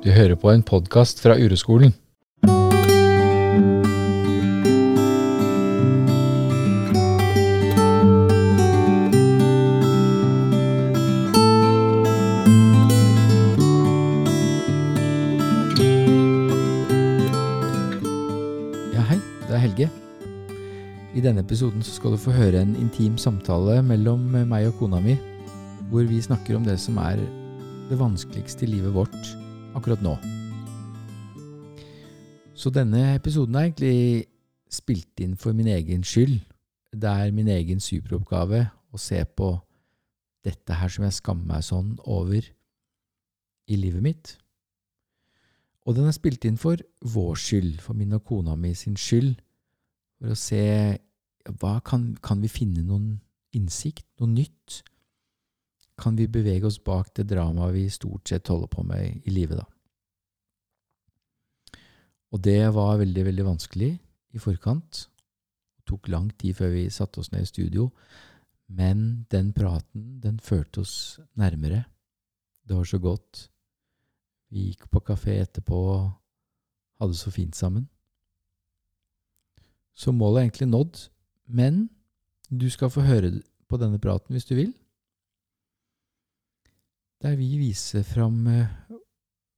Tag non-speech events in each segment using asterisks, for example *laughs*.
Du hører på en podkast fra Ureskolen. Ja, hei. Det er Helge. I denne episoden skal du få høre en intim samtale mellom meg og kona mi, hvor vi snakker om det som er det vanskeligste i livet vårt akkurat nå. Så denne episoden er egentlig spilt inn for min egen skyld. Det er min egen superoppgave å se på dette her som jeg skammer meg sånn over i livet mitt. Og den er spilt inn for vår skyld, for min og kona mi sin skyld, for å se hva kan, kan vi finne noen innsikt, noe nytt? Kan vi bevege oss bak det dramaet vi stort sett holder på med i livet, da? Og det var veldig, veldig vanskelig i forkant. Det tok lang tid før vi satte oss ned i studio, men den praten, den førte oss nærmere. Det var så godt. Vi gikk på kafé etterpå og hadde så fint sammen. Så målet er egentlig nådd, men du skal få høre på denne praten hvis du vil. Der vi viser fram eh,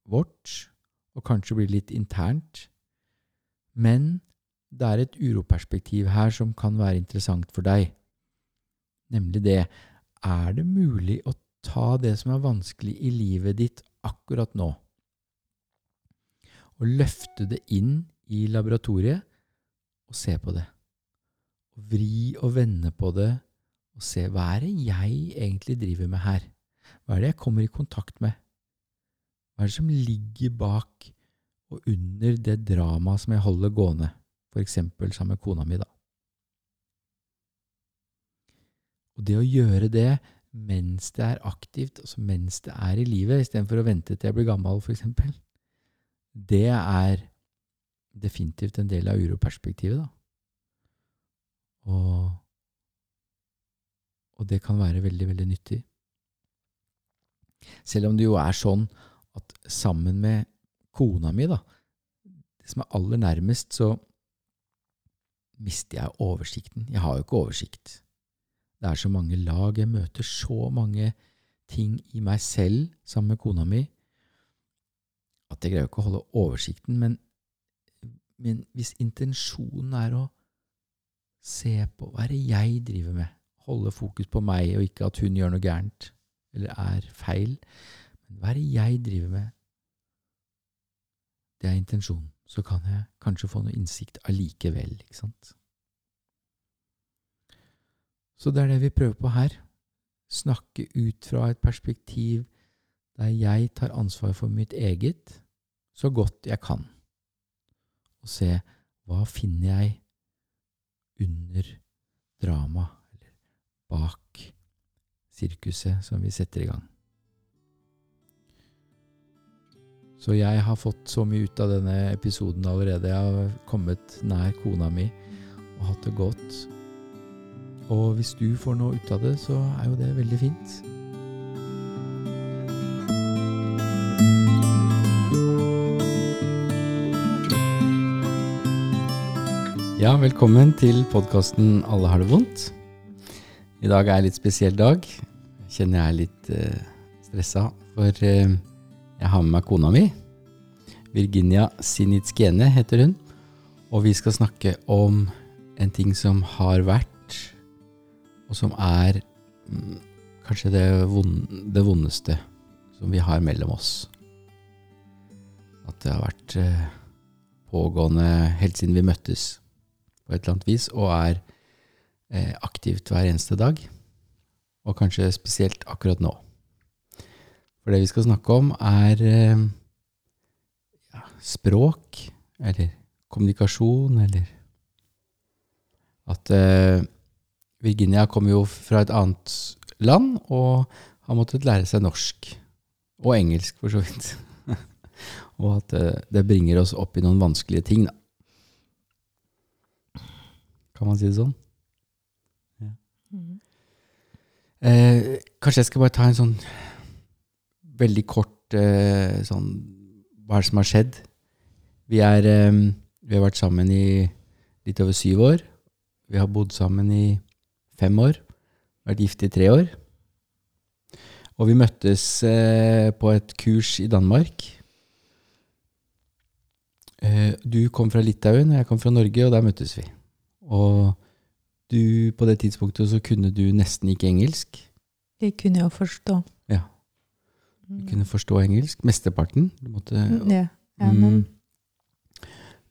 vårt, og kanskje blir litt internt. Men det er et uroperspektiv her som kan være interessant for deg. Nemlig det er det mulig å ta det som er vanskelig i livet ditt akkurat nå, og løfte det inn i laboratoriet og se på det. Og vri og vende på det og se hva er det jeg egentlig driver med her? Hva er det jeg kommer i kontakt med? Hva er det som ligger bak og under det dramaet som jeg holder gående, for eksempel sammen med kona mi, da? Og det å gjøre det mens det er aktivt, altså mens det er i livet, istedenfor å vente til jeg blir gammel, for eksempel, det er definitivt en del av uroperspektivet, da. Og, og det kan være veldig, veldig nyttig. Selv om det jo er sånn at sammen med kona mi, da, det som er aller nærmest, så mister jeg oversikten. Jeg har jo ikke oversikt. Det er så mange lag. Jeg møter så mange ting i meg selv sammen med kona mi at jeg greier ikke å holde oversikten. Men, men hvis intensjonen er å se på hva er det jeg driver med, holde fokus på meg, og ikke at hun gjør noe gærent eller er feil, men hva er det jeg driver med, det er intensjonen. Så kan jeg kanskje få noe innsikt allikevel, ikke sant? Så det er det vi prøver på her. Snakke ut fra et perspektiv der jeg tar ansvar for mitt eget så godt jeg kan, og se hva finner jeg under drama, eller bak sirkuset som vi setter i gang. Så jeg har fått så mye ut av denne episoden allerede. Jeg har kommet nær kona mi og hatt det godt. Og hvis du får noe ut av det, så er jo det veldig fint. Ja, velkommen til podkasten Alle har det vondt. I dag er en litt spesiell dag. Kjenner jeg er litt eh, stressa, for eh, jeg har med meg kona mi. Virginia Sinitskene heter hun. Og vi skal snakke om en ting som har vært, og som er mm, kanskje det, vond, det, vondeste som vi har mellom oss. At det har vært eh, pågående helt siden vi møttes på et eller annet vis, og er aktivt hver eneste dag. Og kanskje spesielt akkurat nå. For det vi skal snakke om, er eh, ja, språk, eller kommunikasjon, eller At eh, Virginia kommer jo fra et annet land og har måttet lære seg norsk. Og engelsk, for så vidt. *laughs* og at eh, det bringer oss opp i noen vanskelige ting, da. Kan man si det sånn? Ja. Mm. Eh, kanskje jeg skal bare ta en sånn veldig kort eh, sånn hva er det som har skjedd? Vi, er, eh, vi har vært sammen i litt over syv år. Vi har bodd sammen i fem år. Vært gift i tre år. Og vi møttes eh, på et kurs i Danmark. Eh, du kom fra Litauen, og jeg kom fra Norge, og der møttes vi. Og du, på det tidspunktet så kunne du nesten ikke engelsk. Det kunne jeg forstå. Ja. Du kunne forstå engelsk. Mesteparten. Du måtte, Ja, ja men Mm.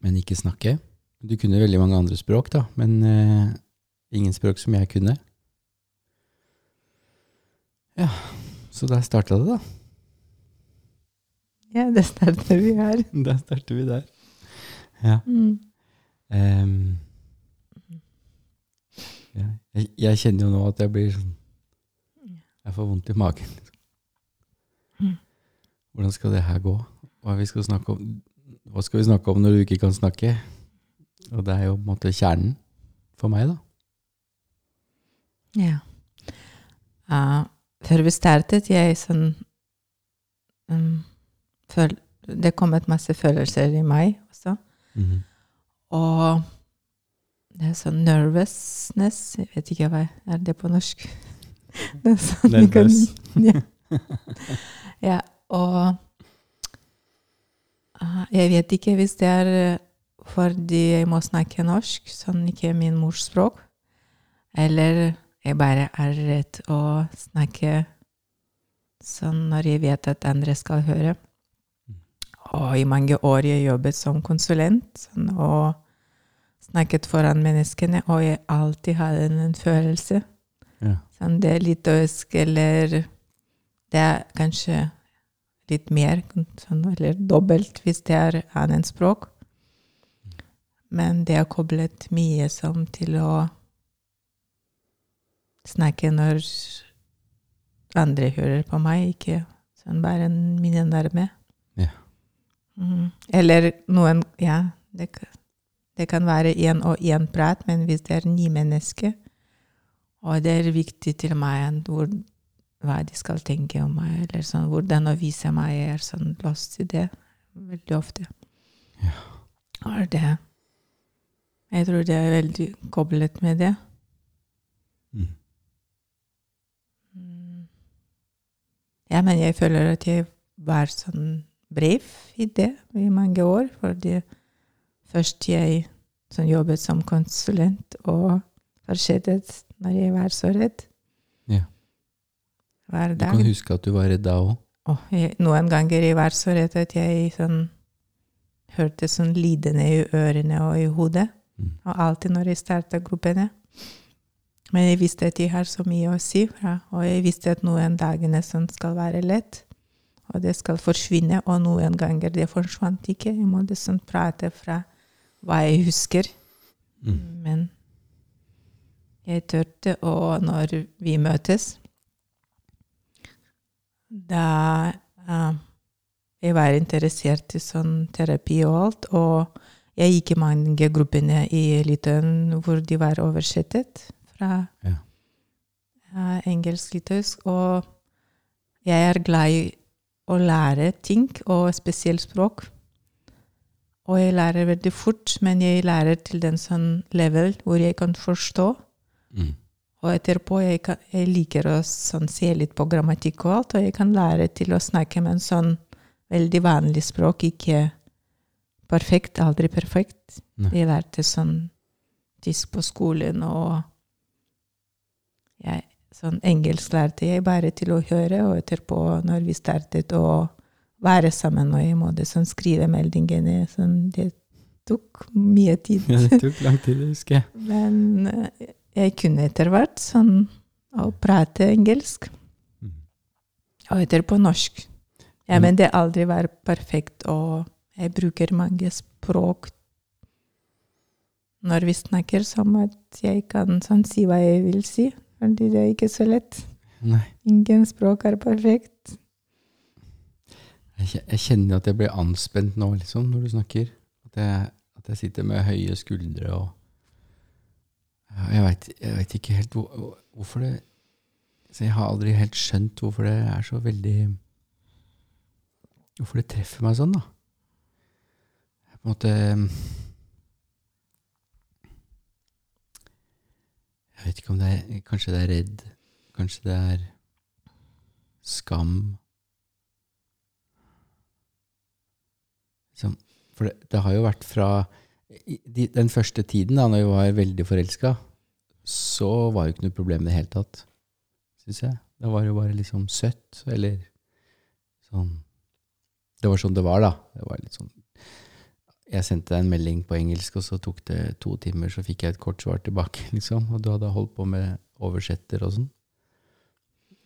men ikke snakke. Du kunne veldig mange andre språk, da, men uh, ingen språk som jeg kunne. Ja, så der starta det, da. ja, det starter vi her. *laughs* Der starter vi der. Ja. Mm. Um. Jeg, jeg kjenner jo nå at jeg blir sånn Jeg får vondt i magen. Mm. Hvordan skal det her gå? Hva, vi skal snakke om, hva skal vi snakke om når du ikke kan snakke? Og det er jo på en måte kjernen for meg, da. Ja. Uh, før vi startet, jeg sånn um, føl Det kom et masse følelser i meg også. Mhm. Og det er sånn nervousness Jeg vet ikke hva er det på norsk. *laughs* Det er sånn Nervøs. *laughs* Ja. ja, og ah, Jeg vet ikke hvis det er eh, fordi jeg må snakke norsk, sånn ikke min mors språk, eller jeg bare er redd å snakke sånn når jeg vet at andre skal høre. Og i mange år jeg jobbet som konsulent sånn, og snakket foran menneskene, og jeg alltid hadde en følelse Ja. Sånn, det er litt øsk, eller det er kanskje litt mer, sånn, eller dobbelt hvis det er annet språk. Men det er koblet mye som til å snakke når andre hører på meg, ikke sånn bare mine nærme. Ja. Mm. Eller noen Ja, det, kan- det kan være én og én prat, men hvis det er ni mennesker, og det er viktig til meg hvor, hva de skal tenke om meg, eller sånn, hvordan å vise meg jeg er sånn lost i det veldig ofte. Ja. Og det Jeg tror det er veldig koblet med det. Mhm. Mm. Ja, men jeg føler at jeg var sånn brev i det i mange år, fordi først jeg som jobbet som konsulent og fortsettet når jeg var så redd. Ja. Hver Du kan huske at du var redd da òg. Noen ganger jeg var så redd at jeg sånn, hørte sånn lidende i ørene og i hodet. Mm. Og alltid når jeg startet gruppene. Men jeg visste at jeg har så mye å si, fra, og jeg visste at noen dagene sånn skal være lett. Og det skal forsvinne, og noen ganger det forsvant ikke. Jeg måtte sånn prate fra hva jeg husker. Mm. Men jeg tørte, og når vi møtes Da uh, jeg var interessert i sånn terapi og alt, og jeg gikk i mange gruppene i Litauen hvor de var oversettet fra Ja. uh, engelsk-litauisk, og jeg er glad i å lære ting, og spesielt språk. Og jeg lærer veldig fort, men jeg lærer til den sånn level hvor jeg kan forstå. Mm. Og etterpå jeg, kan, jeg liker å sånn, se litt på grammatikk og alt, og jeg kan lære til å snakke med en sånn veldig vanlig språk, ikke perfekt, aldri perfekt. Ne. Jeg lærte sånn tysk på skolen, og jeg, sånn engelsk lærte jeg bare til å høre, og etterpå, når vi startet å være sammen, og jeg måte sånn skrive meldingene, sånn, det tok mye tid. Ja, det tok lang tid, det husker jeg. *laughs* Men eh, jeg kunne etter hvert sånn å prate engelsk, Mm. og etterpå norsk. Ja, Mm. men det aldri var perfekt, og jeg bruker mange språk når vi snakker, som at jeg kan sånn si hva jeg vil si, fordi det er ikke så lett. Nei. Ingen språk er perfekt. Jeg, kjenner at jeg blir anspent nå, liksom, når du snakker. At jeg, at jeg sitter med høye skuldre og Jeg veit ikke helt hvor, hvor- hvorfor det Så jeg har aldri helt skjønt hvorfor det er så veldig Hvorfor det treffer meg sånn, da. på en måte Jeg vet ikke om det er Kanskje det er redd. Kanskje det er skam. Liksom, for det, det har jo vært fra de, den første tiden, da når vi var veldig forelska, så var det ikke noe problem i det hele tatt, syns jeg. Da var det jo bare liksom søtt, eller sånn Det var sånn det var, da. Det var litt sånn Jeg sendte deg en melding på engelsk, og så tok det to timer, så fikk jeg et kort svar tilbake, *laughs* liksom. Og du hadde holdt på med oversetter og sånn.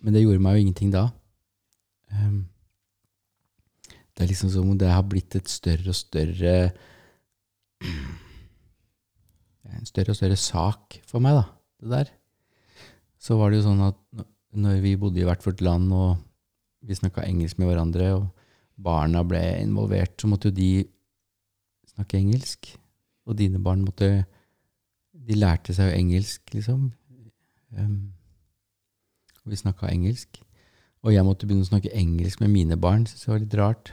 Men det gjorde meg jo ingenting da. Um, det er liksom som om det har blitt et større og større En større og større sak for meg, da, det der. Så var det jo sånn at når vi bodde i hvert vårt land, og vi snakka engelsk med hverandre, og barna ble involvert, så måtte jo de snakke engelsk. Og dine barn måtte De lærte seg jo engelsk, liksom. Um, og vi snakka engelsk. Og jeg måtte begynne å snakke engelsk med mine barn. Synes det var litt rart.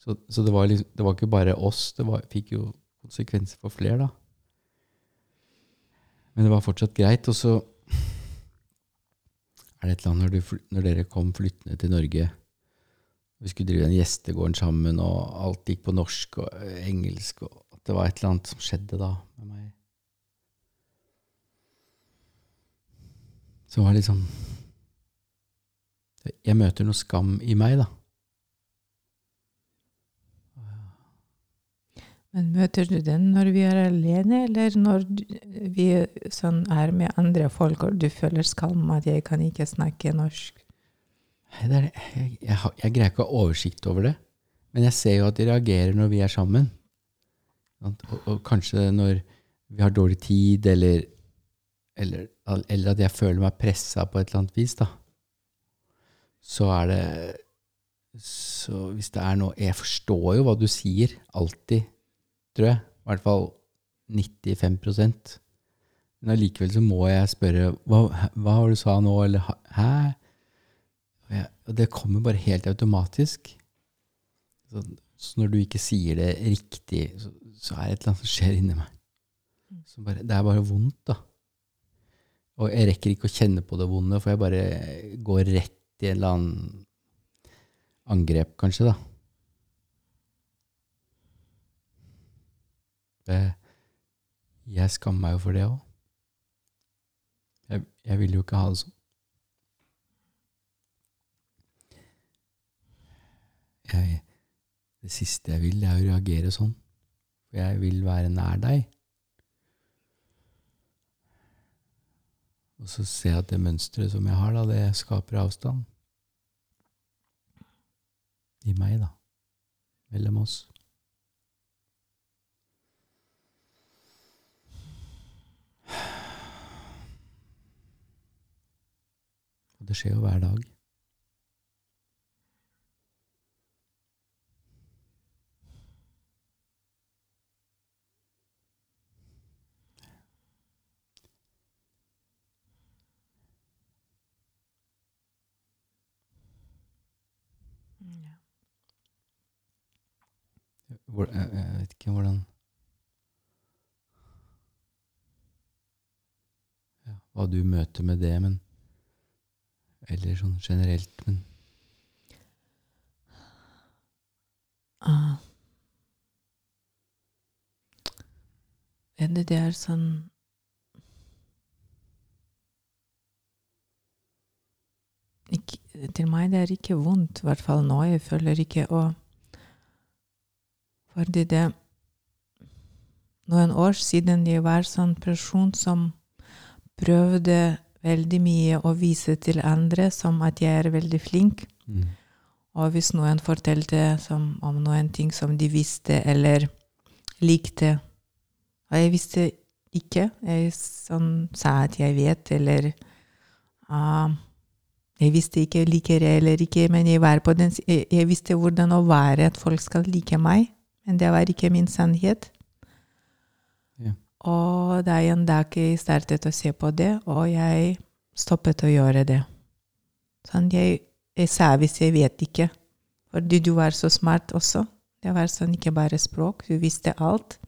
Så, så det, var liksom, det, var ikke bare oss. Det var, fikk jo konsekvenser for flere, da. Men det var fortsatt greit. Og så er det et eller annet når, du, når dere kom flyttende til Norge Vi skulle drive den gjestegården sammen, og alt gikk på norsk og engelsk. og at Det var et eller annet som skjedde da med meg. Så var det liksom Jeg møter noe skam i meg, da. Men møter du den når vi er alene, eller når vi sånn, er med andre folk og du føler skam at jeg kan ikke snakke norsk? Det det. Jeg, jeg, jeg, greier ikke å ha oversikt over det. Men jeg ser jo at de reagerer når vi er sammen. Og, og kanskje når vi har dårlig tid, eller, eller, eller at jeg føler meg pressa på et eller annet vis, da. Så er det Så hvis det er noe Jeg forstår jo hva du sier, alltid tror jeg. I hvert fall 95% Men allikevel så må jeg spørre hva, hva var du sa nå, eller hæ? Og det kommer bare helt automatisk. Så, så, når du ikke sier det riktig, så, så, er det et eller annet som skjer inni meg. Bare, det er bare vondt, da. Og jeg rekker ikke å kjenne på det vonde, for jeg bare går rett i en eller annen angrep, kanskje, da. Jeg skammer meg jo for det òg. Jeg, jeg vil jo ikke ha det sånn. Jeg, det siste jeg vil, er å reagere sånn. For jeg vil være nær deg. Og så ser jeg at det mønsteret som jeg har, da, det skaper avstand. I meg, da. Mellom oss. Og det skjer jo hver dag. Jeg vet ikke hvordan Hva du møter med det, men eller sånn generelt, men ah. Det er sånn ikke, Til meg det er ikke vondt, i hvert fall nå. Jeg føler ikke å Fordi det Noen år siden jeg var sånn person som prøvde veldig mye å vise til andre som at jeg er veldig flink. Mm. Og hvis noen fortalte som, om noen ting som de visste eller likte Og jeg visste ikke. Jeg sånn, sa at jeg vet, eller uh, Jeg visste ikke liker jeg eller ikke, men jeg, var på den, jeg, jeg visste hvordan å være at folk skal like meg. Men det var ikke min sannhet. Og det er en dag jeg startet å se på det, og jeg stoppet å gjøre det. Sånn, jeg, jeg sa hvis jeg vet ikke, fordi du var så smart også. Det var sånn ikke bare språk, du visste alt.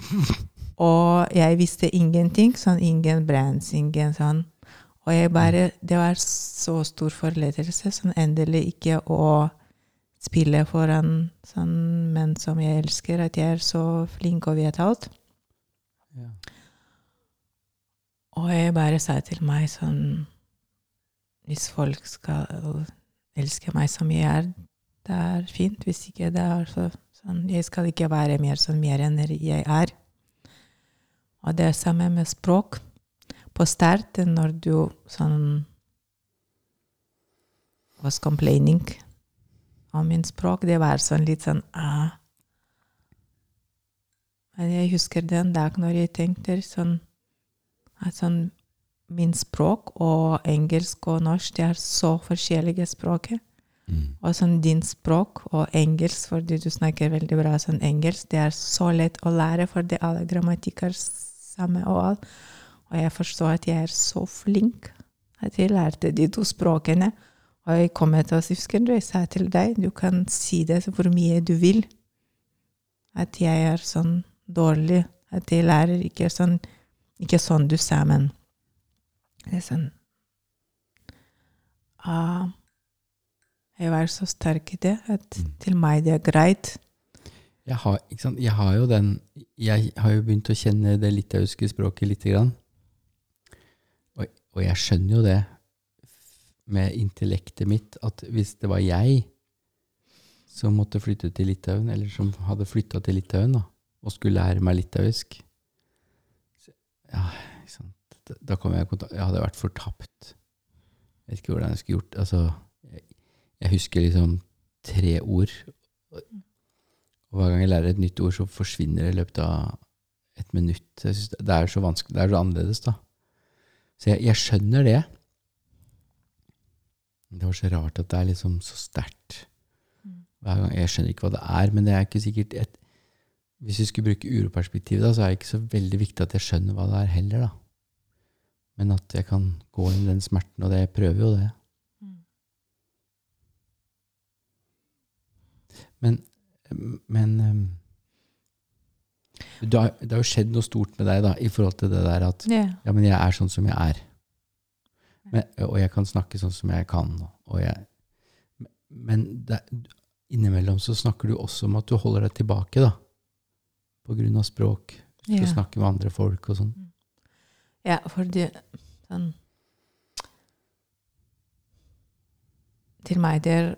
*laughs* Og jeg visste ingenting, sånn ingen brands, ingen sånn. Og jeg bare Det var så stor forlettelse, sånn endelig ikke å spille foran sånn menn som jeg elsker, at jeg er så flink og vet alt. Og jeg bare sa til meg sånn Hvis folk skal elske meg som jeg er, det er fint. Hvis ikke, det er så, sånn Jeg skal ikke være mer sånn mer enn jeg er. Og det er samme med språk. På starten, når du sånn was complaining om min språk, det var sånn litt sånn ah. Jeg husker den dag når jeg tenkte sånn at sånn Min språk og engelsk og norsk, det er så forskjellige språk. Mm. Og sånn din språk og engelsk, fordi du snakker veldig bra sånn engelsk, det er så lett å lære, fordi alle grammatikker samme og alt. Og jeg forstår at jeg er så flink at jeg lærte de to språkene. Og jeg kom til oss, husker du, jeg sa til deg, du kan si det hvor mye du vil. At jeg er sånn dårlig, at jeg lærer ikke sånn Ikke sånn du sa, men det er sånn ah, Jeg var så sterk i det at Mm. til meg det er greit. Jeg har, jeg har jo den Jeg har jo begynt å kjenne det litauiske språket lite grann. Og, og jeg skjønner jo det med intellektet mitt, at hvis det var jeg som måtte flytte til Litauen, eller som hadde flytta til Litauen da, og skulle lære meg litauisk så- ja? Da, kom jeg i kontakt Jeg hadde vært fortapt. Jeg vet ikke hvordan jeg skulle gjort altså, jeg, jeg husker liksom tre ord. Og hver gang jeg lærer et nytt ord, så forsvinner det i løpet av et minutt. Jeg det er så vanskelig, det er så annerledes, da. Så jeg, jeg skjønner det. Det var så rart at det er liksom så sterkt. Jeg skjønner ikke hva det er, men det er ikke sikkert et, Hvis vi skulle bruke uroperspektivet, da, så er det ikke så veldig viktig at jeg skjønner hva det er heller, da. Men at jeg kan gå inn i den smerten, og det, jeg prøver jo det. Men, men um, det, har, det har jo skjedd noe stort med deg da, i forhold til det der at yeah. ja, men jeg er sånn som jeg er. Men, og jeg kan snakke sånn som jeg kan. Jeg, men det, innimellom så snakker du også om at du holder deg tilbake, da. Av språk. Du snakker snakke med andre folk og sånn. Ja, fordi sånn Til meg der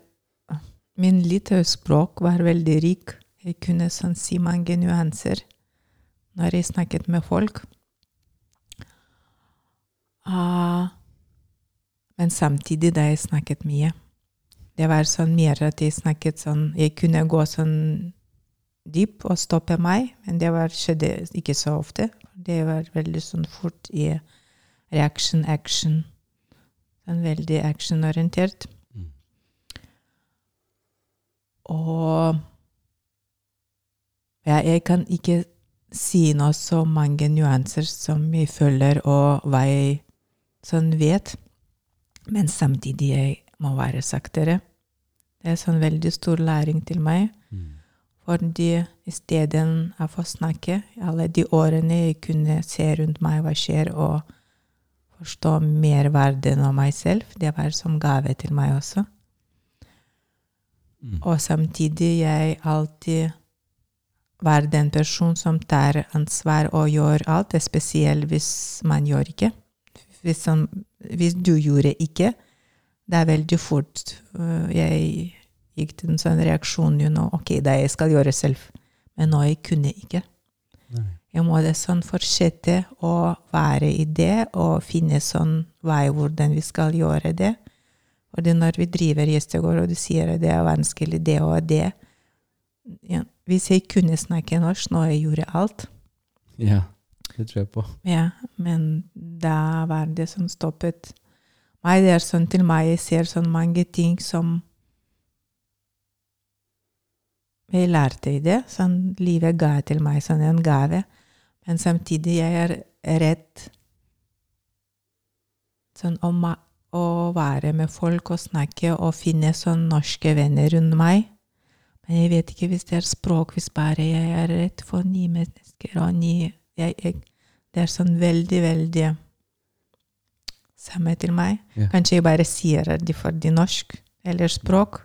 Min litauisk språk var veldig rik. Jeg kunne sånn si mange nyanser når jeg snakket med folk. Uh, men samtidig da jeg snakket mye. Det var sånn mer at jeg snakket sånn Jeg kunne gå sånn dyp og stoppe meg, men det var, skjedde ikke så ofte. Det var veldig sånn fort i reaction, action. Sånn veldig actionorientert. Mm. Og ja, jeg kan ikke si noe så mange nyanser som jeg føler, og hva jeg sånn vet. Men samtidig jeg må være saktere. Det er sånn veldig stor læring til meg. Mm. Fordi istedenfor å snakke, alle de årene jeg kunne se rundt meg hva skjer, og forstå mer verden av meg selv, det var som gave til meg også. Mm. Og samtidig jeg alltid være den personen som tar ansvar og gjør alt, spesielt hvis man gjør ikke. Hvis, som, hvis du gjorde ikke, det er veldig fort øh, Jeg gikk til en sånn reaksjon you know, ok, det jeg skal gjøre selv. Men nå jeg kunne ikke. Nei. Jeg må det sånn fortsette å være i det og finne sånn vei hvordan vi skal gjøre det. Og det når vi driver gjestegård, og du sier at det er vanskelig, det og det ja, Hvis jeg kunne snakke norsk nå jeg gjorde alt, Ja, det tror jeg på. ja, men da var det som stoppet meg. Det er sånn til meg, jeg ser sånn mange ting som jeg lærte i det. Sånn livet ga til meg sånn en gave. Men samtidig jeg er redd sånn om å være med folk og snakke og finne sånn norske venner rundt meg. Men jeg vet ikke hvis det er språk, hvis bare jeg er redd for nye mennesker og nye jeg, jeg, Det er sånn veldig, veldig samme til meg. Ja. Kanskje jeg bare sier det fordi norsk eller språk.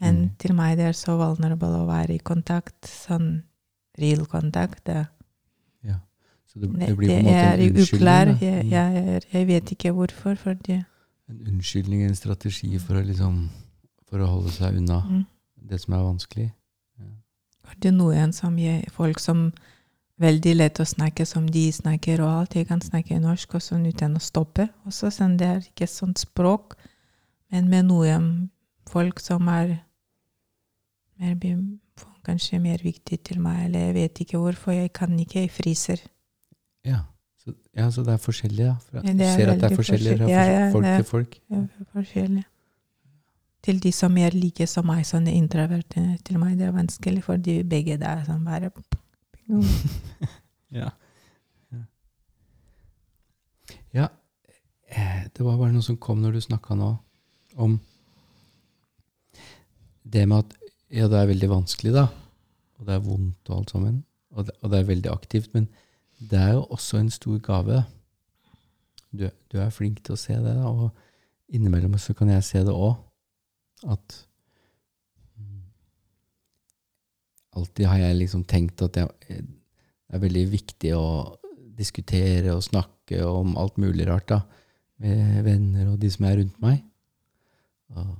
Men Mm. til meg det er så vulnerable å være i kontakt, sånn real kontakt. Det, Ja. Så det, det, det blir på en måte er en unnskyldning. Jeg, Mm. jeg, er- jeg vet ikke hvorfor, fordi En unnskyldning, en strategi for å liksom For å holde seg unna mm. det som er vanskelig. fordi noen som jeg, folk som veldig lett å snakke som de snakker, og alt. Jeg kan snakke norsk og sånn uten å stoppe. Også sånn, det er ikke sånt språk. Men med noen folk som er mer, kanskje mer viktig til meg, eller jeg vet ikke hvorfor. Jeg kan ikke, jeg fryser. Ja. Så, ja, så det er forskjellig, da. For, du er ser at det er forskjellig fra. Ja, ja, folk til folk. Er forskjellig. Til de som er like som meg, sånne introverte til meg, det er vanskelig, for de begge der er sånn bare Ja. *laughs* ja. Ja, eh, det var bare noe som kom når du snakka nå, om det med at ja, det er veldig vanskelig, da. Og det er vondt og alt sammen. Og det, og det er veldig aktivt. Men det er jo også en stor gave. Du, du er flink til å se det, da. Og innimellom så kan jeg se det òg. At Alltid har jeg liksom tenkt at jeg, det er veldig viktig å diskutere og snakke om alt mulig rart da, med venner og de som er rundt meg. Og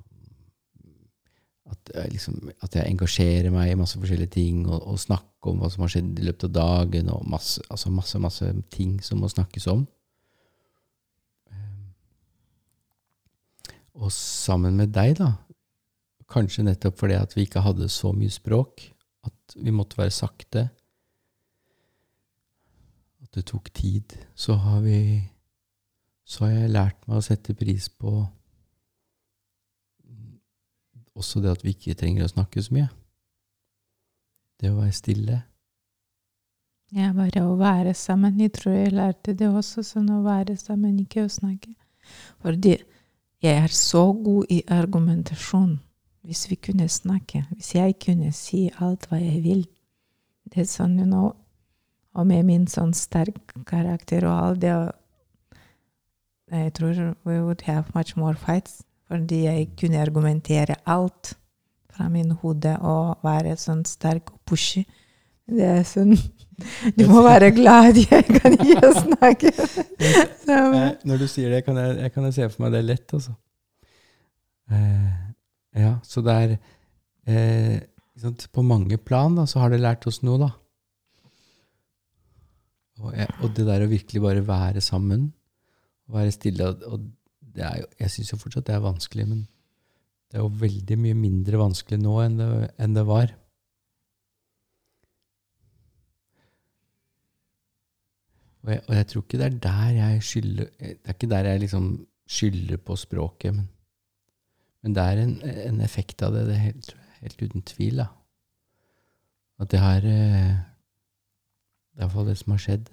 at, liksom, at jeg engasjerer meg i masse forskjellige ting, og, og snakker om hva som har skjedd i løpet av dagen, og masse, altså masse, masse ting som må snakkes om. Og sammen med deg, da, kanskje nettopp fordi at vi ikke hadde så mye språk, at vi måtte være sakte, at det tok tid, så har vi Så har jeg lært meg å sette pris på også det at vi ikke trenger å snakke så mye. Det å være stille. Ja, bare å være sammen. Jeg tror jeg lærte det også, sånn å være sammen, ikke å snakke. Fordi jeg er så god i argumentasjon. Hvis vi kunne snakke, hvis jeg kunne si alt hva jeg vil Det er sånn, you know, Og med min sånn sterk karakter og alt det Jeg tror we would have much more fights. Fordi jeg kunne argumentere alt fra min hode og være sånn sterk og pushy. Det er sånn Du må være glad jeg kan ikke snakke. *laughs* Eh, Når du sier det, kan jeg, jeg kan se for meg det lett, altså. Eh, ja, så det er eh, På mange plan da, så har det lært oss noe, da. Og, jeg, og det der å virkelig bare være sammen, være stille og, og jo, Jeg syns jo fortsatt det er vanskelig, men det er jo veldig mye mindre vanskelig nå enn det, enn det var. Og jeg, og jeg tror ikke det er der jeg skylder Det er ikke der jeg liksom skylder på språket, men, men det er en, en effekt av det, det er helt, helt uten tvil. da. At det har i Det er iallfall det som har skjedd.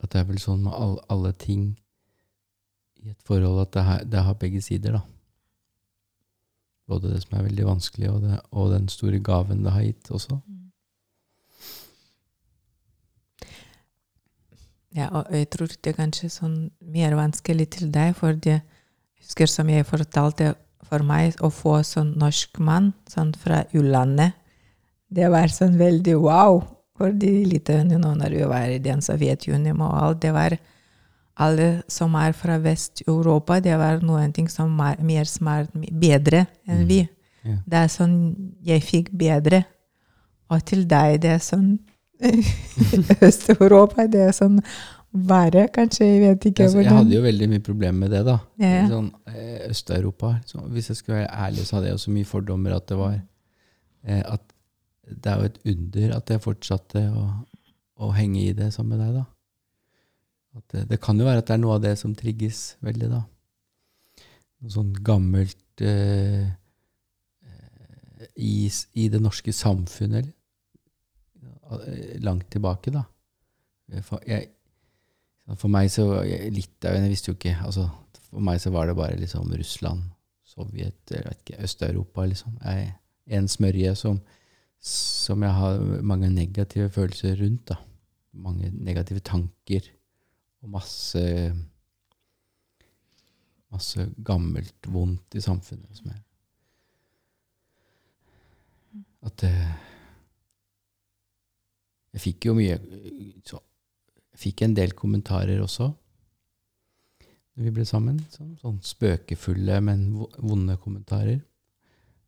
At det er vel sånn med alle, alle ting i et forhold at det har, det har begge sider, da. Både det som er veldig vanskelig, og, det, og den store gaven det har gitt også. Ja, og jeg tror det er kanskje sånn mer vanskelig til deg, for jeg husker som jeg fortalte for meg, å få sånn norsk mann sånn fra u-landet, det var sånn veldig wow. Fordi litt you know, når vi var i den Sovjetunionen og alt, det var alle som er fra Vest-Europa, det var noen ting som er mer smart, bedre enn Mm. vi. Det er sånn jeg fikk bedre. Og til deg, det er sånn *laughs* Øst-Europa, det er sånn verre, kanskje. Jeg vet ikke Jeg, jeg hadde jo veldig mye problemer med det, da. Ja. Sånn, eh, Øst-Europa. Så hvis jeg skulle være ærlig, så hadde jeg jo så mye fordommer at det var eh, At det er jo et under at jeg fortsatte å, å henge i det sammen med deg, da. Det, det kan jo være at det er noe av det som trigges veldig, da. Noe sånn gammelt eh, eh, i, i det norske samfunnet, eller? Langt tilbake, da. For Jeg, For meg så Litauen Jeg visste jo ikke altså, For meg så var det bare liksom Russland, Sovjet, jeg vet ikke, Øst-Europa, liksom. Jeg, en smørje som, som jeg har mange negative følelser rundt. da. Mange negative tanker og masse Masse gammelt vondt i samfunnet som er At det Jeg fikk jo mye så, Jeg fikk en del kommentarer også når vi ble sammen. Sånn, sånn spøkefulle, men vonde kommentarer.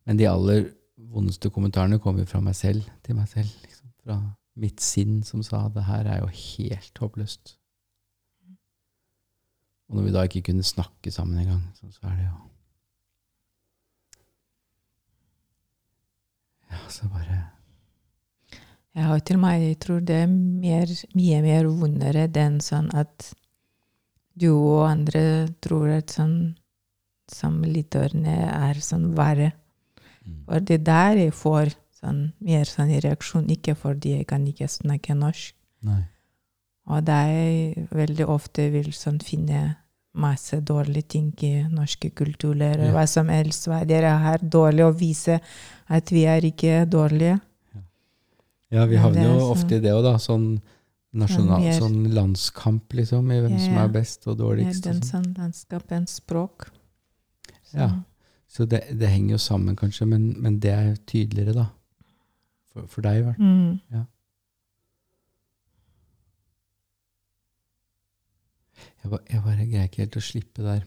Men de aller vondeste kommentarene kom jo fra meg selv til meg selv. Liksom. Fra mitt sinn som sa det her er jo helt håpløst. Og når vi da ikke kunne snakke sammen engang, så, så er det jo Ja, så bare Ja, har til meg jeg tror det er mer, mye mer vondere den sånn at du og andre tror at sånn som er sånn verre. Mm. For det der jeg får sånn, mer sånn reaksjon, ikke fordi jeg kan ikke snakke norsk. Nei. Og da jeg veldig ofte vil sånn finne masse dårlige ting i norske kulturer, Ja. hva som helst. Hva dere har dårlig og vise at vi er ikke dårlige. Ja, vi havner er jo ofte i det òg, da. Sånn, nasjonal, mer- sånn landskamp, liksom, i hvem Ja, som er best og dårligst. Ja, den sånn. sånn landskapens språk. Så, Ja. Så det, det henger jo sammen, kanskje, men, men det er tydeligere, da. For, for deg, i hvert fall. Mm. Jeg, bare, jeg bare greier ikke helt å slippe der.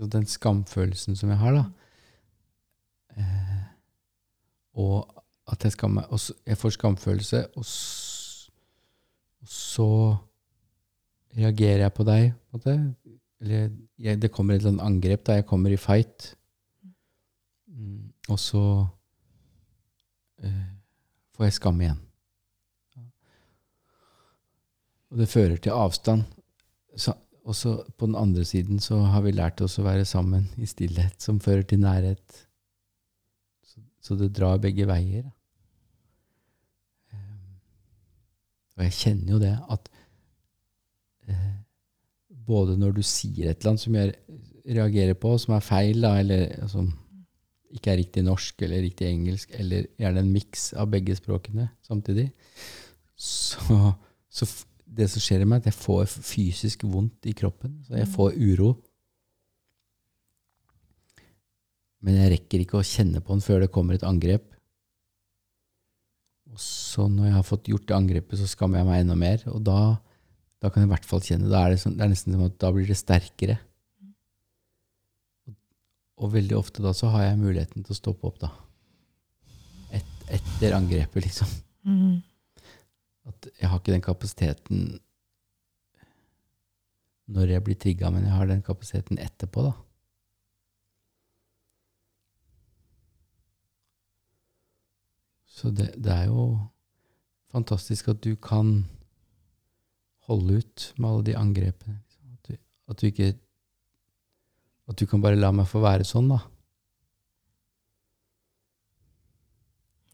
Og Den skamfølelsen som jeg har, da. Eh, og at jeg skammer og så, Jeg får skamfølelse, og, s, og så reagerer jeg på deg, på måte. Eller jeg, det kommer et eller annet angrep da jeg kommer i fight. Mm, og så eh, får jeg skam igjen. Og det fører til avstand. Så, og så på den andre siden så har vi lært oss å være sammen i stillhet, som fører til nærhet. Så, så det drar begge veier. Um, og jeg kjenner jo det at eh, både når du sier et eller annet som jeg reagerer på, som er feil, da, eller som ikke er riktig norsk eller riktig engelsk, eller gjerne en miks av begge språkene samtidig, så, så det som skjer i meg, at jeg får fysisk vondt i kroppen. Så jeg får uro. Men jeg rekker ikke å kjenne på den før det kommer et angrep. Og så når jeg har fått gjort det angrepet, så skammer jeg meg enda mer. Og da, da kan jeg i hvert fall kjenne Da det, sånn, det nesten som at da blir det sterkere. Og, veldig ofte da så har jeg muligheten til å stoppe opp, da. Et, etter angrepet, liksom. Mm. At jeg har ikke den kapasiteten når jeg blir trigga, men jeg har den kapasiteten etterpå, da. Så det, det er jo fantastisk at du kan holde ut med alle de angrepene. liksom. At du, at du ikke At du kan bare la meg få være sånn, da.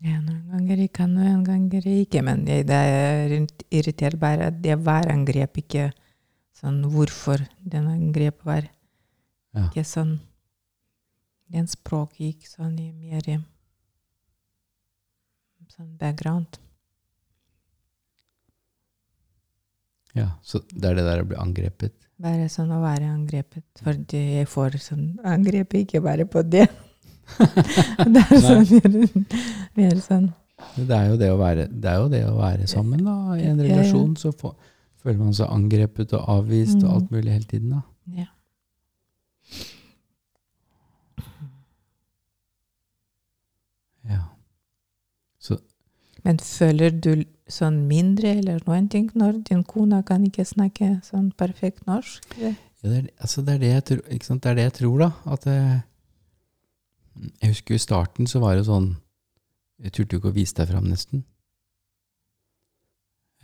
Ja, noen ganger jeg kan, noen ganger jeg ikke. Men jeg, det er irritert bare at det var angrep, ikke sånn hvorfor den angrep var. Ja. Ikke sånn Den språk gikk sånn i mer sånn background. ja. Så det er det der å bli angrepet. Bare sånn å være angrepet. For jeg får sånn angrep, ikke bare på det. *laughs* det er sånn mer, sånn Det er jo det å være, det er jo det å være sammen da, i en relasjon. Så får, føler man seg angrepet og avvist og Mm. alt mulig hele tiden. da. Ja. Ja. Så Men føler du sånn mindre eller noen ting når din kone kan ikke snakke sånn perfekt norsk? ja, det, er, altså det, er det, tror, det er det jeg tror, da. At jeg, Jeg husker i starten så var det sånn Jeg turte jo ikke å vise deg fram, nesten.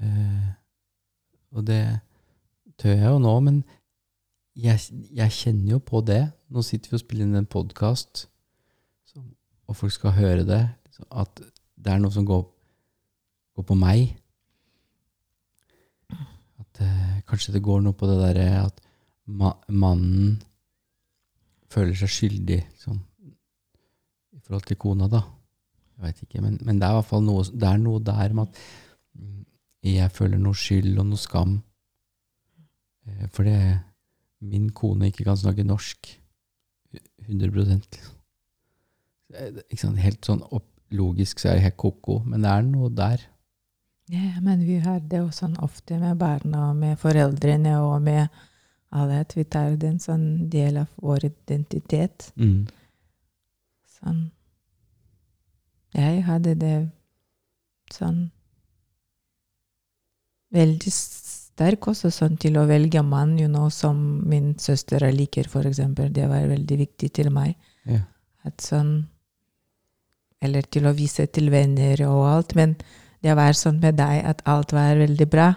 Eh, og det tør jeg jo nå, men jeg, jeg kjenner jo på det. Nå sitter vi og spiller inn en podkast, og folk skal høre det. At det er noe som går, går på meg. At eh, Kanskje det går noe på det derre at ma mannen føler seg skyldig liksom, i forhold til kona, da. Jeg veit ikke, men, men, det er i hvert fall noe, det er noe der med at mm, jeg føler noe skyld og noe skam. Eh, fordi min kone ikke kan snakke norsk 100 ikke sant? Helt sånn opp, logisk så er det helt ko-ko, men det er noe der. Ja, men vi har det jo sånn ofte med barna og med foreldrene og med alle at vi tar det en sånn del av vår identitet. Mm. Sånn Jeg hadde det sånn veldig sterk også sånn til å velge mann, you know, som min søster liker, eksempel. Det var veldig viktig til meg. Ja. At sånn Eller til å vise til venner og alt. Men det var sånn med deg at alt var veldig bra.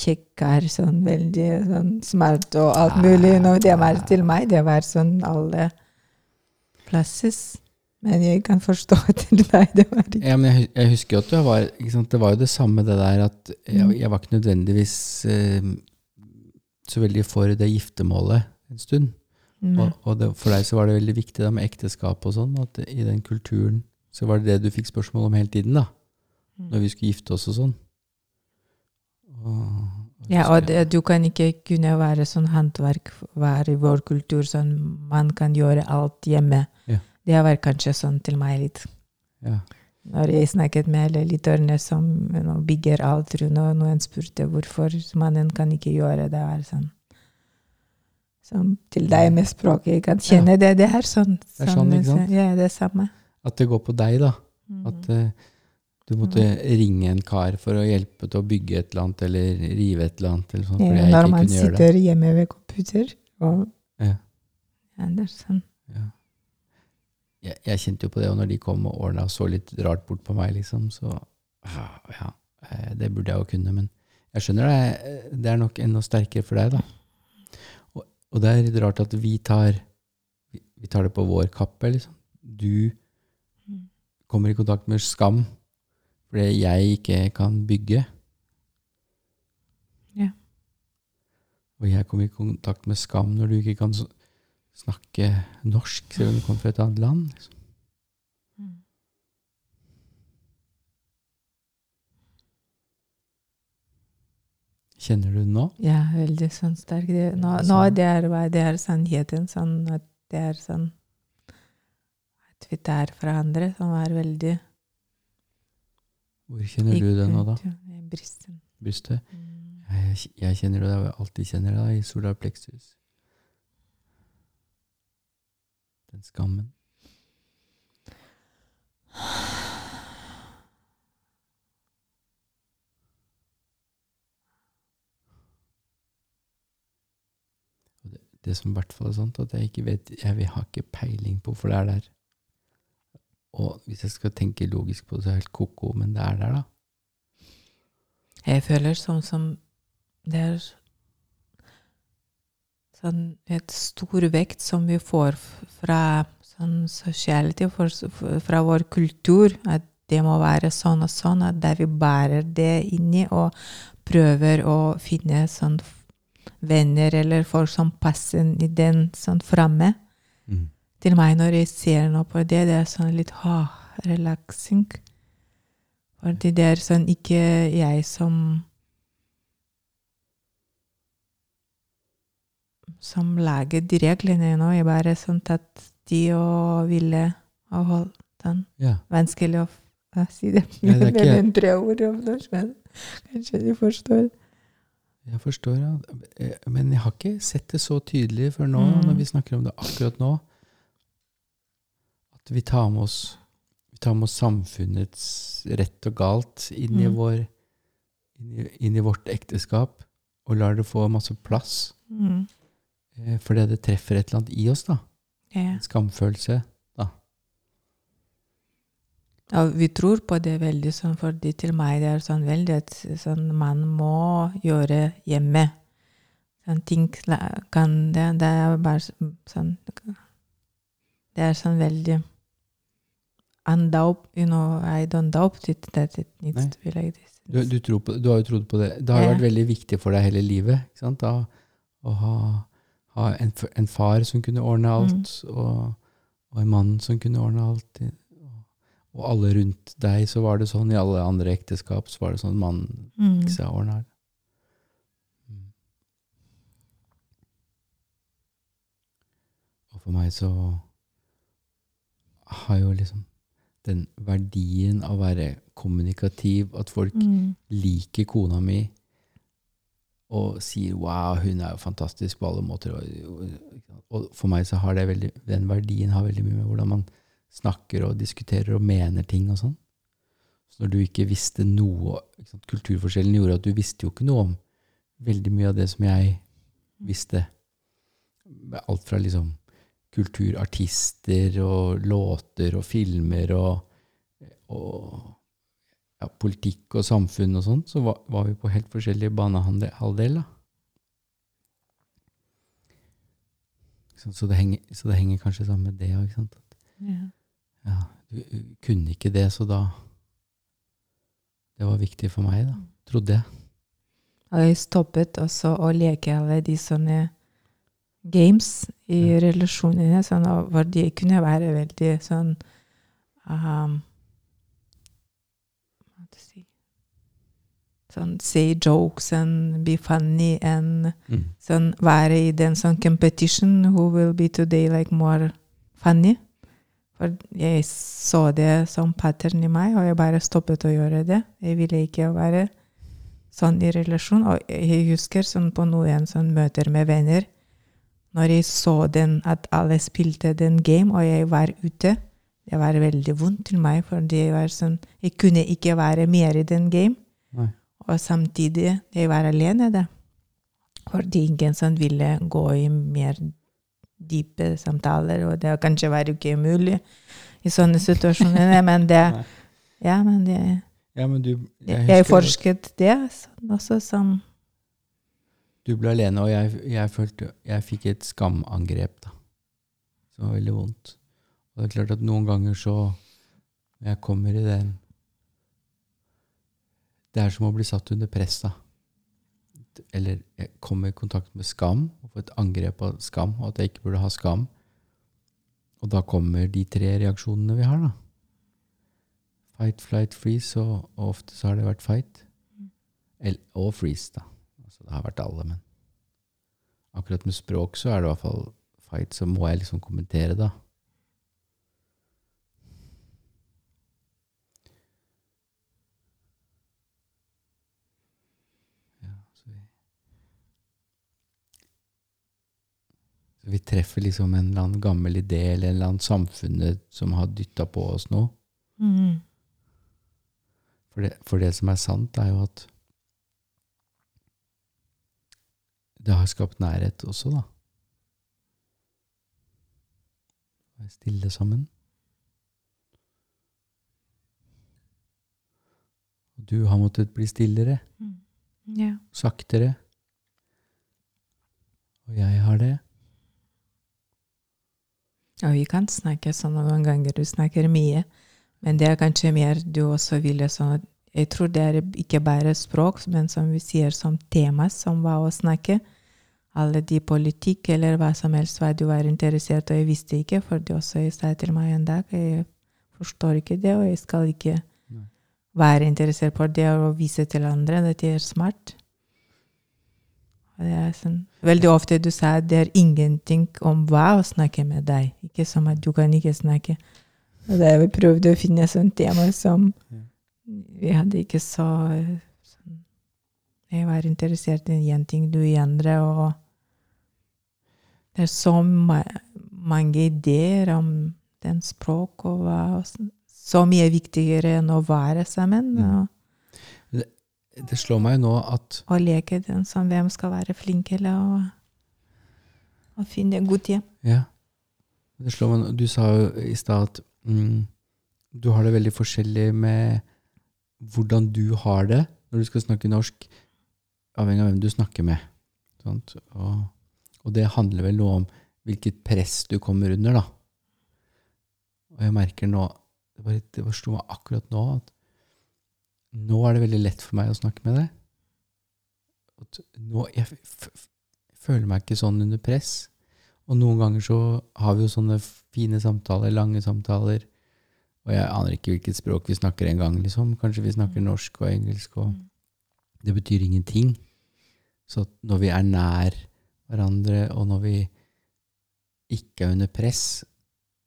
Kikker sånn veldig sånn smart og alt mulig. Når det var til meg, det var sånn alle plasses. Men jeg kan forstå *laughs* til deg. Det var ikke Ja, men jeg, jeg husker jo at du var? Det var jo det samme det der at jeg, Mm. jeg var ikke nødvendigvis eh, så veldig for det giftermålet en stund. Mm. Og, og det, for deg så var det veldig viktig da med ekteskap og sånn, at i den kulturen så var det det du fikk spørsmål om hele tiden, da. Når vi skulle gifte oss og sånn. Ja, og det, du kan ikke kunne være sånn håndverk i vår kultur, sånn man kan gjøre alt hjemme. Ja. Det var kanskje sånn til meg litt. Ja. Når jeg snakket med lytterne som you know, bygger alt rundt, og noen spurte hvorfor mannen kan ikke gjøre det, er sånn som til deg med språket, jeg kan kjenne det. Det er sånn. Det er sånn, ikke sant? Ja, det samme. At det går på deg, da. Mm. At eh, du måtte ringe en kar for å hjelpe til å bygge et eller annet, eller rive et eller annet. Eller sånt, ja, når man sitter hjemme ved computer og Ja. ja, det er sånn. Ja. Jeg, jeg kjente jo på det, og når de kom og ordna og så litt rart bort på meg, liksom, så Ja, eh, det burde jeg jo kunne, men jeg skjønner det. eh, Det er nok enda sterkere for deg, da. Og, og det er litt rart at vi tar vi, vi tar det på vår kappe, liksom. Du Mm. kommer i kontakt med skam fordi jeg ikke kan bygge. Ja. Og jeg kommer i kontakt med skam når du ikke kan snakke norsk, selv om du kommer fra et annet land. Liksom. Kjenner du det nå? Ja, veldig sånn sterk. Det, nå, nå det er det er sannheten. Sånn at det er sånn At vi tar fra andre, som er veldig Hvor kjenner du det nå, da? Brystet. Brystet? Mm. Jeg, jeg kjenner det, jeg alltid kjenner det, i solar plexus. Den skammen. Det, det som i hvert fall er sant, at jeg ikke vet Jeg har ikke peiling på hvorfor det er der. Og hvis jeg skal tenke logisk på det, så er det helt ko-ko, men det er der, da. Jeg føler sånn som Det er sånn et stor vekt som vi får fra sånn sociality, fra vår kultur. At det må være sånn og sånn. At der vi bærer det inni og prøver å finne sånn venner eller folk som passer i den sånn framme. Til meg når jeg ser noe på det, det er sånn litt ha, relaxing. Fordi det er sånn ikke jeg som som lager de reglene nå. Jeg bare sånn tatt de og ville og holdt den. Ja. Vanskelig å si det Ja, det med en tre ord om norsk, men kanskje de forstår. Jeg forstår, ja. Eh, Men jeg har ikke sett det så tydelig før nå, Mm. når vi snakker om det akkurat nå. At vi tar med oss, vi tar med oss samfunnets rett og galt inn i, Mm. vår, inn i, vårt ekteskap, og lar det få masse plass. Mm. eh, Fordi det treffer et eller annet i oss, da. Ja. En skamfølelse. Ja, vi tror på det veldig sånn, fordi til meg det er sånn veldig at sånn, man må gjøre hjemme. Sånn ting kan det, det er bare sånn Det er sånn veldig undope, you know, I don't doubt it that it needs Nei. to be like this. Du, du, på, du har jo trodd på det. Det har jo Ja. vært veldig viktig for deg hele livet. ikke sant? Da, å ha, ha en, en far som kunne ordne alt, og, og en mann som kunne ordne alt. Og, alle rundt deg så var det sånn. I alle andre ekteskap så var det sånn mannen Mm. ikke seg ordna. Mm. Og for meg så har jo liksom den verdien av å være kommunikativ, at folk Mm. liker kona mi og sier 'wow, hun er jo fantastisk på alle måter'. Og, og for meg så har det veldig, den verdien har veldig mye med hvordan man snakker og diskuterer og mener ting og sånn. Så når du ikke visste noe ikke? Kulturforskjellen gjorde at du visste jo ikke noe om veldig mye av det som jeg visste. Alt fra liksom kulturartister og låter og filmer og, og ja, politikk og samfunn og sånn, så var, var vi på helt forskjellige banehalvdeler. Så? Så det, henger, så det henger kanskje sammen med det òg, ikke sant. Ja. ja, du kunne ikke det, så da Det var viktig for meg, da. Trodde jeg. Jeg stoppet også å leke alle de sånne games i Ja. relasjonene, sånn, hvor de kunne være veldig sånn um, si Sånn say jokes and be funny and Mm. sånn være i den sånn competition who will be today like more funny. For jeg så det som pattern i meg, og jeg bare stoppet å gjøre det. Jeg ville ikke være sånn i relasjon. Og jeg husker sånn på noen sånn møter med venner, når jeg så den, at alle spilte den game, og jeg var ute, det var veldig vondt til meg, for sånn, jeg kunne ikke være mer i den game. Nei. Og samtidig, jeg var alene da. Fordi ingen som ville gå i mer dype samtaler, og det kanskje var ikke mulig i sånne situasjoner, men det, ja, men det, Ja, men du jeg, jeg, forsket det sånn, også som, Du ble alene, og jeg, jeg følte Jeg fikk et skamangrep, da. Som var veldig vondt. Og det er klart at noen ganger så Når jeg kommer i den Det er som å bli satt under press, da. Eller jeg kommer i kontakt med skam, og får et angrep av skam, og at jeg ikke burde ha skam. Og da kommer de tre reaksjonene vi har, da. Fight, flight, freeze, og, og ofte så har det vært fight. El, og freeze, da. Altså, det har vært alle, men akkurat med språk så er det i hvert fall fight, så må jeg liksom kommentere, da. Ja, så vi Så vi treffer liksom en eller annen gammel idé eller en eller annen samfunnet som har dytta på oss noe. mm, For det, for det som er sant, er jo at det har skapt nærhet også, da. Være stille sammen. Og du har måttet bli stillere, mm, ja. saktere. Og jeg har det. Ja, vi kan snakke sånn noen ganger, du snakker mye, men det er kanskje mer du også ville sånn at Jeg tror det er ikke bare språk, men som vi sier, som tema som var å snakke. Alle de politikk eller hva som helst hva du var interessert og jeg visste ikke, for det også jeg sa til meg en dag, jeg forstår ikke det, og jeg skal ikke være interessert på det og vise til andre at jeg er smart. Det er sånn, veldig ofte du sa at det er ingenting om hva å snakke med deg. Ikke som at du kan ikke snakke. Og da vi prøvde å finne sånn tema som Ja. Vi hadde ikke så sånn, Jeg var interessert i én ting, du i andre, og det er så ma mange ideer om den språk og hva sånn. Så mye viktigere enn å være sammen Mm. og, Det slår meg nå at Å leke den som hvem skal være flink eller å, og finne en god hjem. Ja. Det slår meg, du sa jo i stad at mm, du har det veldig forskjellig med hvordan du har det når du skal snakke norsk, avhengig av hvem du snakker med. Og, og det handler vel noe om hvilket press du kommer under, da. Og jeg merker nå det, bare, det forsto meg akkurat nå at nå er det veldig lett for meg å snakke med deg. At nå, jeg føler meg ikke sånn under press. Og noen ganger så har vi jo sånne fine samtaler, lange samtaler, og jeg aner ikke hvilket språk vi snakker engang, liksom. Kanskje vi snakker norsk og engelsk, og det betyr ingenting. Så når vi er nær hverandre, og når vi ikke er under press,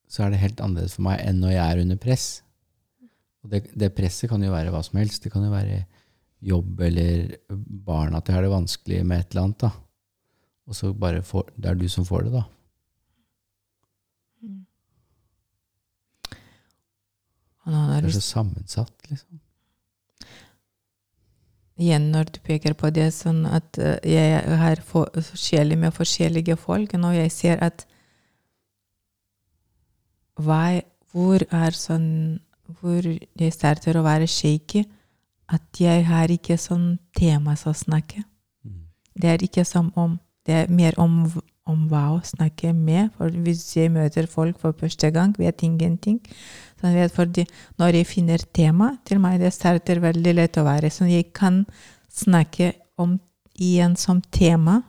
så er det helt annerledes for meg enn når jeg er under press. Og det, det presset kan jo være hva som helst. Det kan jo være jobb eller barn, at jeg har det vanskelig med et eller annet. da. Og så bare får, det er du som får det, da. Og nå når Det er så sammensatt, liksom. igjen når du peker på det sånn at eh, jeg er forskjellig med forskjellige folk, når jeg ser at hva, hvor er sånn Hvor jeg starter å være shaky, at jeg har ikke sånn tema å snakke. Mm. Det er ikke som om Det er mer om, om hva å snakke med. For hvis jeg møter folk for første gang, vet ingenting. Så jeg vet fordi når jeg finner tema, til meg det starter veldig lett å være. Så jeg kan snakke om igjen som tema,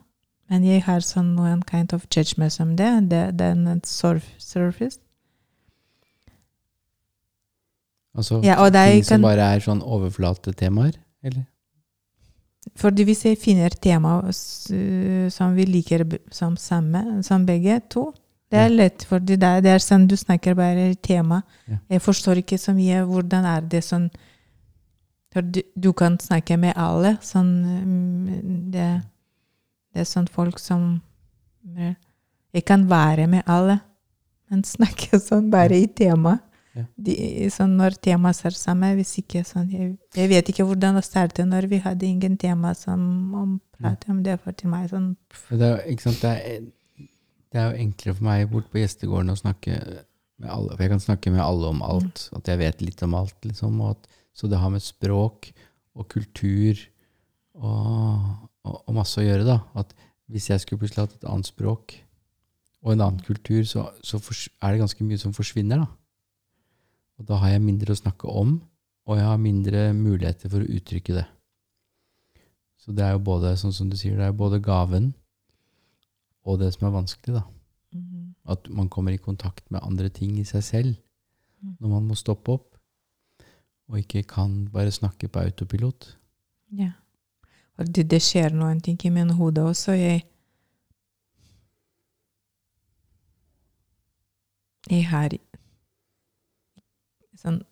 men jeg har sånn noen kind of judgment om det. Det, det er en surf, surface. Altså Ja, ting som bare er sånn overflatetemaer, eller? Fordi hvis jeg finner tema som vi liker som samme, som begge to, det er lett, fordi det det er sånn du snakker bare tema. Ja. Jeg forstår ikke så mye hvordan er det sånn for du, du kan snakke med alle. Sånn, mm, det, det er sånn folk som Jeg kan være med alle, men *laughs* snakke sånn bare i tema. Ja. De, sånn når temaet er samme, hvis ikke sånn jeg, jeg vet ikke hvordan det startet når vi hadde ingen tema som om prate om det. For til meg sånn Det er, ikke sant, det er, det er jo enklere for meg bort på gjestegården å snakke med alle. For jeg kan snakke med alle om alt. At jeg vet litt om alt. Liksom, at, så det har med språk og kultur og, og, og masse å gjøre. da, at Hvis jeg skulle plutselig hatt et annet språk og en annen kultur, så, så er det ganske mye som forsvinner. da. Og da har jeg mindre å snakke om, og jeg har mindre muligheter for å uttrykke det. Så det er jo både, sånn som du sier, det er både gaven og det som er vanskelig, da. mhm, At man kommer i kontakt med andre ting i seg selv Mm. når man må stoppe opp, og ikke kan bare snakke på autopilot. Ja. Og det, det skjer noen ting i min hode også. Jeg Jeg har sånn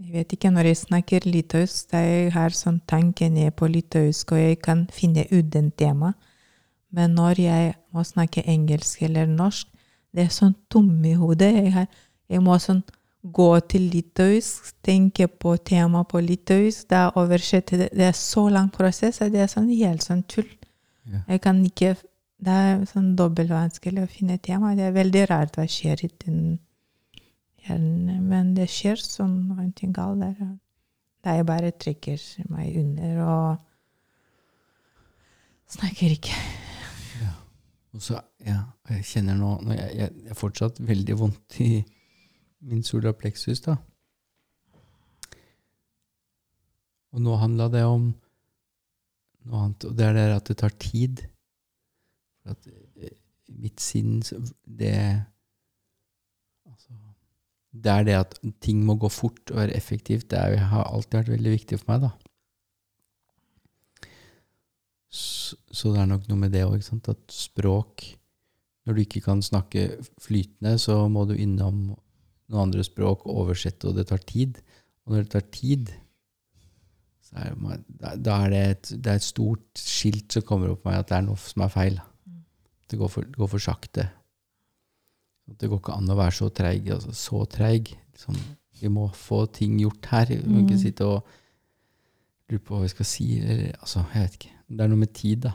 Jeg vet ikke, når jeg snakker litauisk, jeg har sånn tanken er på litauisk, og jeg kan finne ut den tema. Men når jeg må snakke engelsk eller norsk, det er sånn tom i hodet. Jeg, har, jeg må sånn gå til litauisk, tenke på tema på litauisk, da oversette det. Det er så lang prosess, og det er sånn helt sånn tull. Ja. Jeg kan ikke Det er sånn dobbeltvanskelig å finne tema. Det er veldig rart hva skjer i den hjernen, men det skjer sånn noe ting galt der. Da jeg bare trekker meg under og snakker ikke. Ja. Og så, ja, jeg kjenner nå jeg, jeg, jeg er fortsatt veldig vondt i min solar plexus, da. Og nå handla det om noe annet, og det er det at det tar tid. At eh, mitt sinn Det Det er det at ting må gå fort og være effektivt. Det er, har alltid vært veldig viktig for meg, da. Så, så det er nok noe med det òg, at språk Når du ikke kan snakke flytende, så må du innom noen andre språk og oversette, og det tar tid. Og når det tar tid, så er da- da er det, et, det er et stort skilt som kommer opp på meg at det er noe som er feil. Det går for, går for sakte. Det går ikke an å være så treig. Altså, så treig. Liksom, vi må få ting gjort her. Vi må ikke Mm. sitte og lure på hva vi skal si. Eller, altså, jeg vet ikke. Det er noe med tid, da.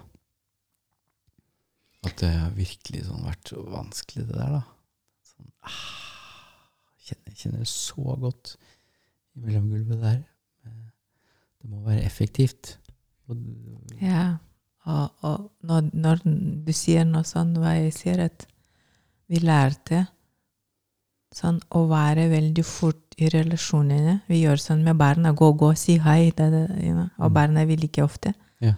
At det har virkelig sånn vært så vanskelig, det der, da. Sånn, ah, kjenner, kjenner det så godt i mellomgulvet der. Det må være effektivt. Og, Ja, og, og når, når du sier noe sånn, hva jeg sier, at vi lærte sånn å være veldig fort i relasjonene. Vi gjør sånn med barna. Gå, gå, si hei. Da, da, you know. Og Mm. barna vil ikke ofte. Yeah.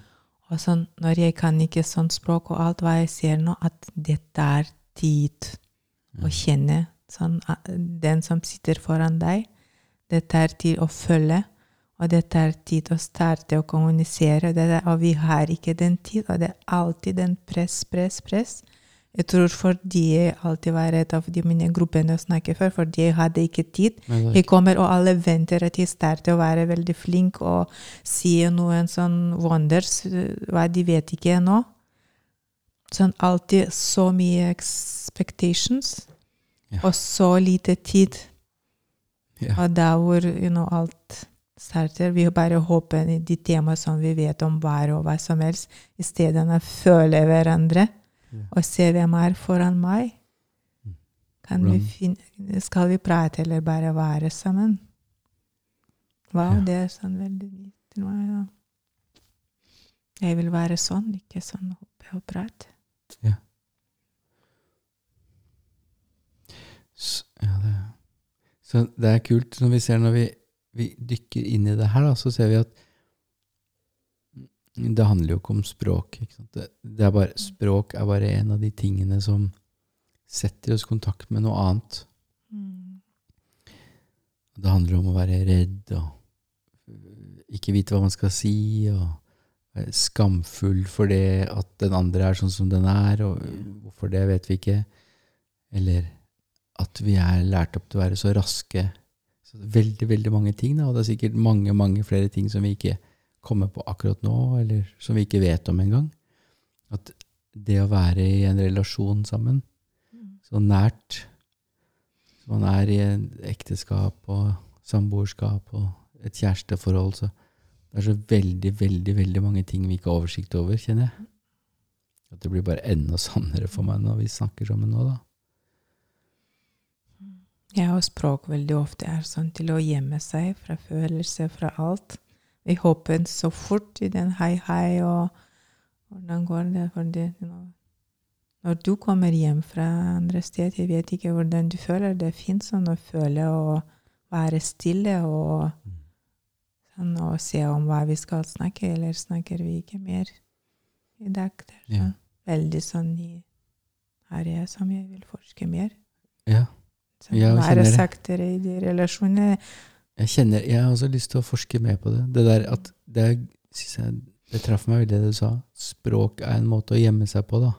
Og sånn, når jeg kan ikke sånn språk og alt hva jeg ser nå, at dette er tid å kjenne sånn, den som sitter foran deg. Dette er tid å følge, og det tar tid å starte å kommunisere. Det og vi har ikke den tid, og det er alltid den press, press, press. Jeg tror fordi jeg alltid var et av de mine gruppene å snakke for, fordi jeg hadde ikke tid. Jeg kommer, og alle venter at jeg starter å være veldig flink og si noen sånn wonders, eh, hva de vet ikke ennå. Sånn alltid så mye expectations, Ja. og så lite tid. ja. Og da hvor you know, alt starter, vi bare håper i de temaer som vi vet om hver og hva som helst, i stedet å føle hverandre. Og se hvem er foran meg. Mm. Kan vi finne, skal vi prate eller bare være sammen? Wow, Ja. det er sånn veldig til meg. Ja. Jeg vil være sånn, ikke sånn hoppe og prate. S- Ja, det. Så det er kult når vi ser når vi, vi dykker inn i det her, da, så ser vi at det handler jo ikke om språk. Ikke? Det, det er bare, språk er bare en av de tingene som setter oss i kontakt med noe annet. Mm. Det handler om å være redd og ikke vite hva man skal si, og være skamfull for det at den andre er sånn som den er, og hvorfor det vet vi ikke. Eller at vi er lært opp til å være så raske. Så veldig, veldig mange ting, da, og det er sikkert mange, mange flere ting som vi ikke kommer på akkurat nå, eller som vi ikke vet om engang. At det å være i en relasjon sammen, så nært som man er i en ekteskap og samboerskap og et kjæresteforhold, så det er så veldig, veldig, veldig mange ting vi ikke har oversikt over, kjenner jeg. At det blir bare enda sannere for meg når vi snakker sammen nå, da. Ja, og språk veldig ofte er sånn til å gjemme seg fra følelser, fra alt. Vi hopper så fort i den hei, hei, og hvordan går det for det? Når du kommer hjem fra andre sted, jeg vet ikke hvordan du føler. Det er fint sånn å føle og være stille og sånn og se om hva vi skal snakke, eller snakker vi ikke mer i dag. Det er Ja. sånn, veldig sånn i jeg som jeg vil forske mer. Ja. Så Ja, være saktere i de relasjonene. Jeg kjenner, jeg har også lyst til å forske mer på det. Det der at det, jeg, det traff meg veldig det du sa. Språk er en måte å gjemme seg på, da.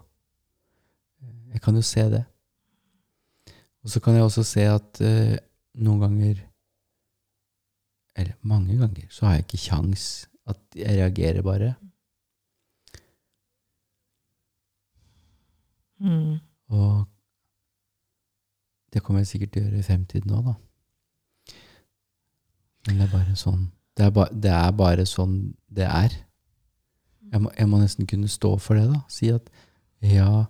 Jeg kan jo se det. Og så kan jeg også se at uh, noen ganger, eller mange ganger, så har jeg ikke kjangs. At jeg reagerer bare. Mm. Og det kommer jeg sikkert til å gjøre i fremtiden òg, da. Men det er bare sånn det er, ba, det er bare sånn det er. Jeg må, jeg må nesten kunne stå for det, da. Si at ja,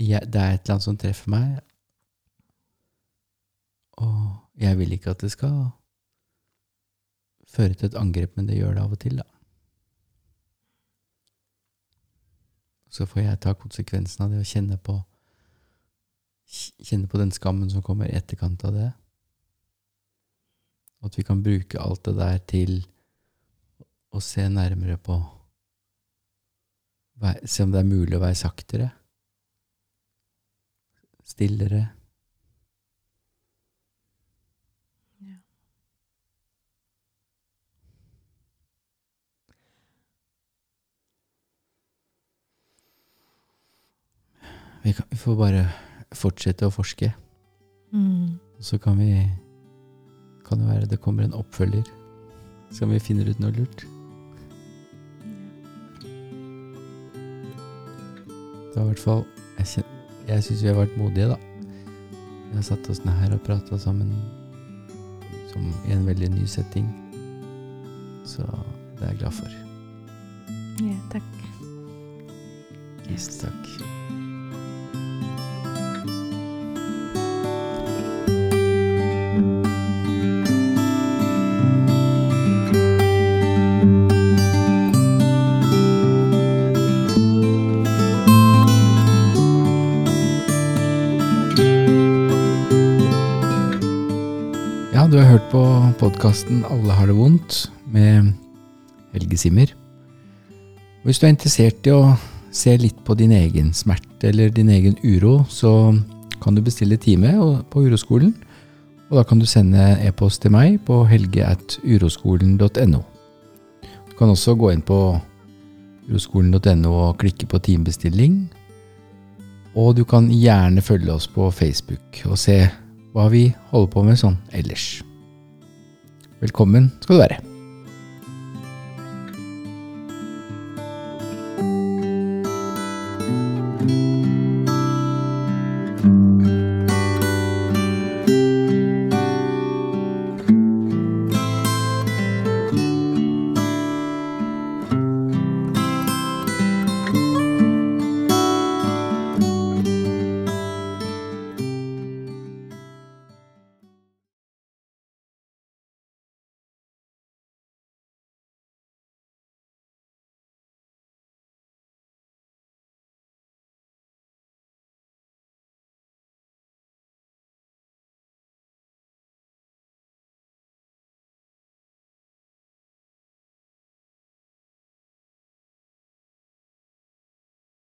jeg, det er et eller annet som treffer meg, og jeg vil ikke at det skal føre til et angrep, men det gjør det av og til, da. Så får jeg ta konsekvensen av det og kjenne på Kjenne på den skammen som kommer i etterkant av det. Og at vi kan bruke alt det der til å se nærmere på Se om det er mulig å være saktere. Stillere. Ja. Vi, kan, vi får bare fortsette å forske. Mm. Så kan vi Kan det være det kommer en oppfølger. Skal vi finner ut noe lurt. Det var i hvert fall Jeg, jeg syns vi har vært modige, da. Vi har satt oss ned her og prata sammen som i en veldig ny setting. Så det er jeg glad for. Ja, takk. Yes, takk. Hørt på podkasten Alle har det vondt med Helge Simmer. Hvis du er interessert i å se litt på din egen smerte eller din egen uro, så kan du bestille time på Uroskolen. Og da kan du sende e-post til meg på helge.uroskolen.no. Du kan også gå inn på uroskolen.no og klikke på timebestilling. Og du kan gjerne følge oss på Facebook og se hva vi holder på med sånn ellers. Velkommen skal du være.